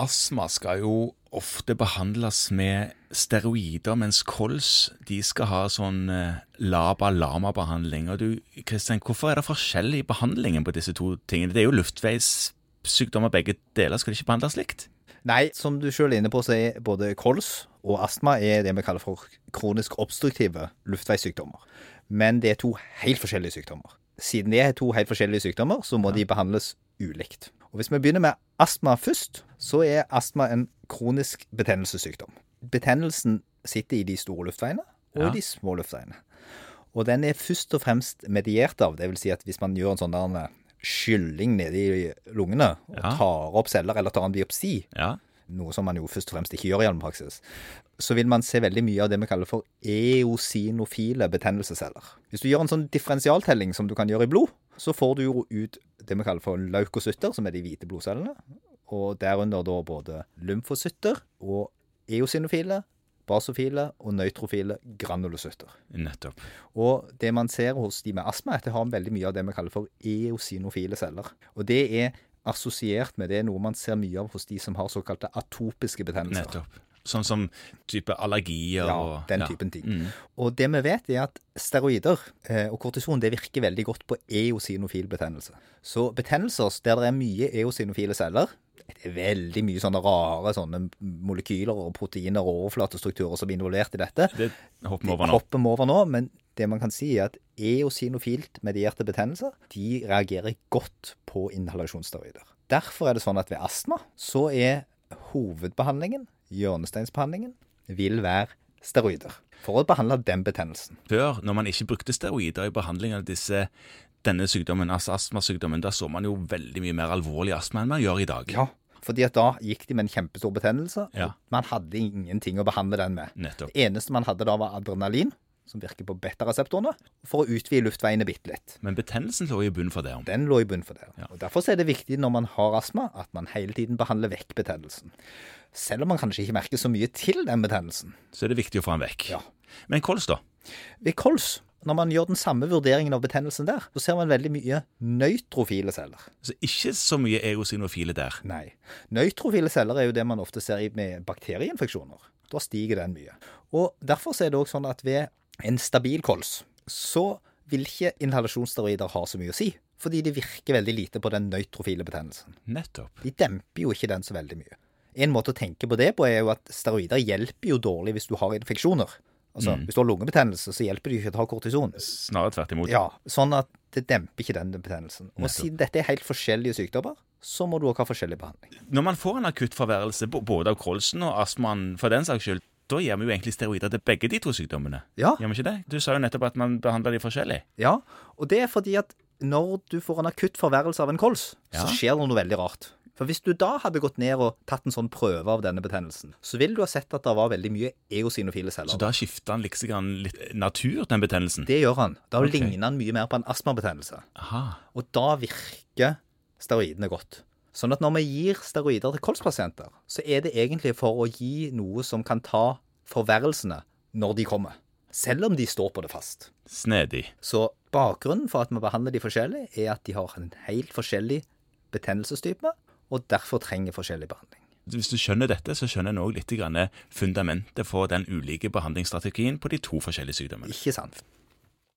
astma skal jo ofte behandles med steroider, mens kols de skal ha sånn eh, laba-lama-behandling. Og du, Kristian, hvorfor er det forskjell i behandlingen på disse to tingene? Det er jo luftveissykdommer begge deler, skal de ikke behandles likt? Nei, som du sjøl er inne på, så er både kols og astma er det vi kaller for kronisk obstruktive luftveissykdommer. Men det er to helt forskjellige sykdommer. Siden det er to helt forskjellige sykdommer, så må de behandles ulikt. Og Hvis vi begynner med astma først, så er astma en kronisk betennelsessykdom. Betennelsen sitter i de store luftveiene og Ja. de små luftveiene. Og den er først og fremst mediert av, det vil si at hvis man gjør en sånn der skylling nede i lungene og Ja. tar opp celler eller tar en biopsi, Ja. Noe som man jo først og fremst ikke gjør i allmennpraksis, så vil man se veldig mye av det vi kaller for eosinofile betennelsesceller. Hvis du gjør en sånn differensialtelling som du kan gjøre i blod, så får du jo ut det vi kaller for leukocytter, som er de hvite blodcellene, og derunder da både lymfocytter og eosinofile, basofile og nøytrofile granulocytter. Nettopp. Og det man ser hos de med astma, er at det har veldig mye av det vi kaller for eosinofile celler. Og det er assosiert med det er noe man ser mye av hos de som har såkalte atopiske betennelser. Nettopp. Sånn som type allergier Ja, og den ja. typen ting. Mm. Og det vi vet, er at steroider eh, og kortison det virker veldig godt på eosinofil betennelse. Så betennelser der det er mye eosinofile celler, det er veldig mye sånne rare sånne molekyler og proteiner og overflatestrukturer som er involvert i dette. Det hopper vi over nå. hopper vi over nå, men det man kan si er at eosinofilt medierte betennelser de reagerer godt på inhalasjonssteroider. Derfor er det sånn at ved astma så er hovedbehandlingen, hjørnesteinsbehandlingen, vil være steroider. For å behandle den betennelsen. Før, når man ikke brukte steroider i behandling av disse, denne sykdommen, altså astmasykdommen, da så man jo veldig mye mer alvorlig astma enn man gjør i dag. Ja. Fordi at da gikk de med en kjempestor betennelse, Ja. man hadde ingenting å behandle den med. Nettopp. Det eneste man hadde da, var adrenalin, som virker på beta-reseptorene, for å utvide luftveiene bitte litt. Men betennelsen lå i bunnen for det. om. Den lå i bunnen for det. Ja. Og Derfor er det viktig når man har astma, at man hele tiden behandler vekk betennelsen. Selv om man kanskje ikke merker så mye til den betennelsen. Så er det viktig å få den vekk. Ja. Men kols, da? Ved kols, når man gjør den samme vurderingen av betennelsen der, så ser man veldig mye nøytrofile celler. Så ikke så mye eosinofile der. Nei. Nøytrofile celler er jo det man ofte ser i- med bakterieinfeksjoner. Da stiger den mye. Og Derfor er det også sånn at ved en stabil kols så vil ikke inhalasjonssteroider ha så mye å si. Fordi de virker veldig lite på den nøytrofile betennelsen. Nettopp. De demper jo ikke den så veldig mye. En måte å tenke på det på er jo at steroider hjelper jo dårlig hvis du har infeksjoner. Altså, Hvis du har lungebetennelse, så hjelper det ikke å ta kortison. Snarere tvert imot. Ja, Sånn at det demper ikke den betennelsen. Og Nettopp. siden dette er helt forskjellige sykdommer, så må du også ha forskjellig behandling. Når man får en akutt forværelse, både av kolsen og astmaen for den saks skyld, da gir vi jo egentlig steroider til begge de to sykdommene. Ja. Gjør vi ikke det? Du sa jo nettopp at man behandler de forskjellig. Ja, og det er fordi at når du får en akutt forverrelse av en kols, Ja. så skjer det noe veldig rart. For hvis du da hadde gått ned og tatt en sånn prøve av denne betennelsen, så ville du ha sett at det var veldig mye eosinofile celler. Så da skifter han liksom litt natur, den betennelsen. Det gjør han. Da okay. ligner han mye mer på en astmabetennelse. Aha. Og da virker steroidene godt. Sånn at når vi gir steroider til kolspasienter, så er det egentlig for å gi noe som kan ta forverrelsene når de kommer. Selv om de står på det fast. Snedig. Så bakgrunnen for at vi behandler de forskjellig, er at de har en helt forskjellig betennelsestype, og derfor trenger forskjellig behandling. Hvis du skjønner dette, så skjønner en òg litt grann fundamentet for den ulike behandlingsstrategien på de to forskjellige sykdommene. Ikke sant?